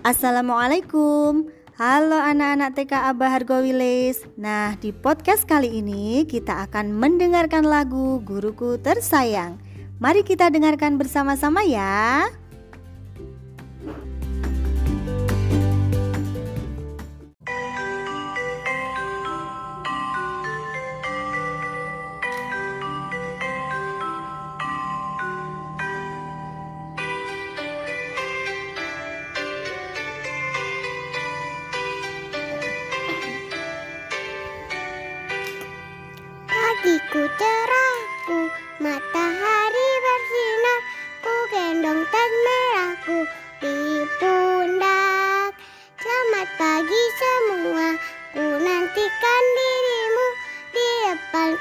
Assalamualaikum. Halo anak-anak TK Abah Hargowilis. Nah di podcast kali ini kita akan mendengarkan lagu Guruku Tersayang. Mari kita dengarkan bersama-sama ya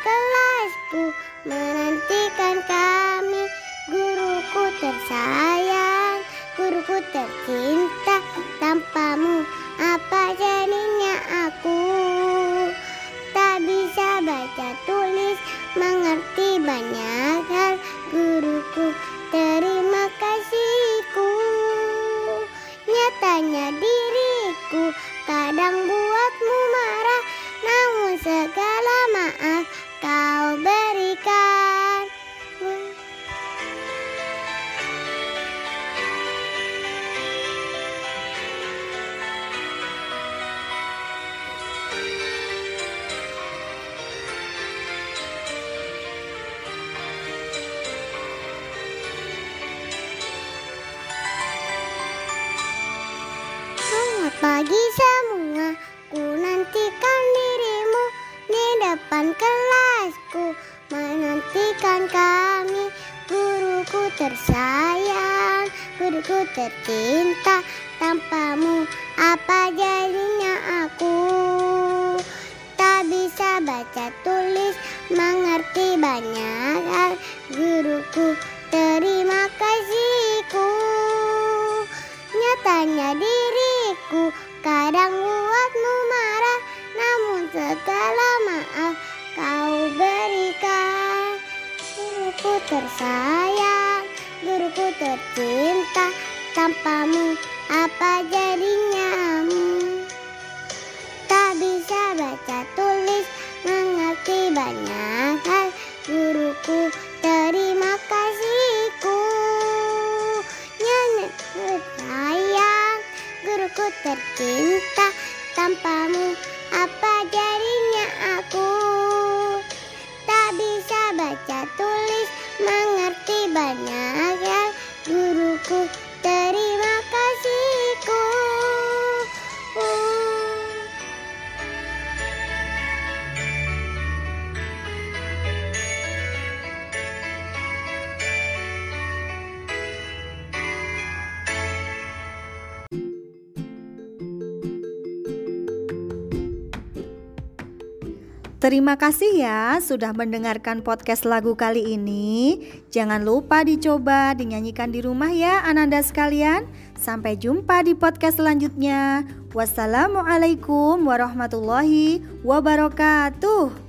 kelasku, menantikan kami. Guruku tersayang, guruku tercinta Tanpamu apa jadinya aku? Tak bisa baca tulis Mengerti banyak hal. Guruku terima kasihku. Nyatanya diriku Kadang buatmu marah Namun segala Pagi semua, ku nantikan dirimu di depan kelasku, menantikan kami. Guruku tersayang, guruku tercinta, tanpamu apa jadinya aku? Tak bisa baca tulis, mengerti banyak hal. Guruku terima kasihku. Nyatanya diriku kadang buatmu marah Namun segala maaf kau berikan. Guruku tersayang, guruku tercinta Tanpamu guruku tercinta Tanpamu apa jadinya aku? Tak bisa baca tulis, mengerti banyak hal Guruku terima Terima kasih ya sudah mendengarkan podcast lagu kali ini. Jangan lupa dicoba dinyanyikan di rumah ya Ananda sekalian. Sampai jumpa di podcast selanjutnya. Wassalamualaikum warahmatullahi wabarakatuh.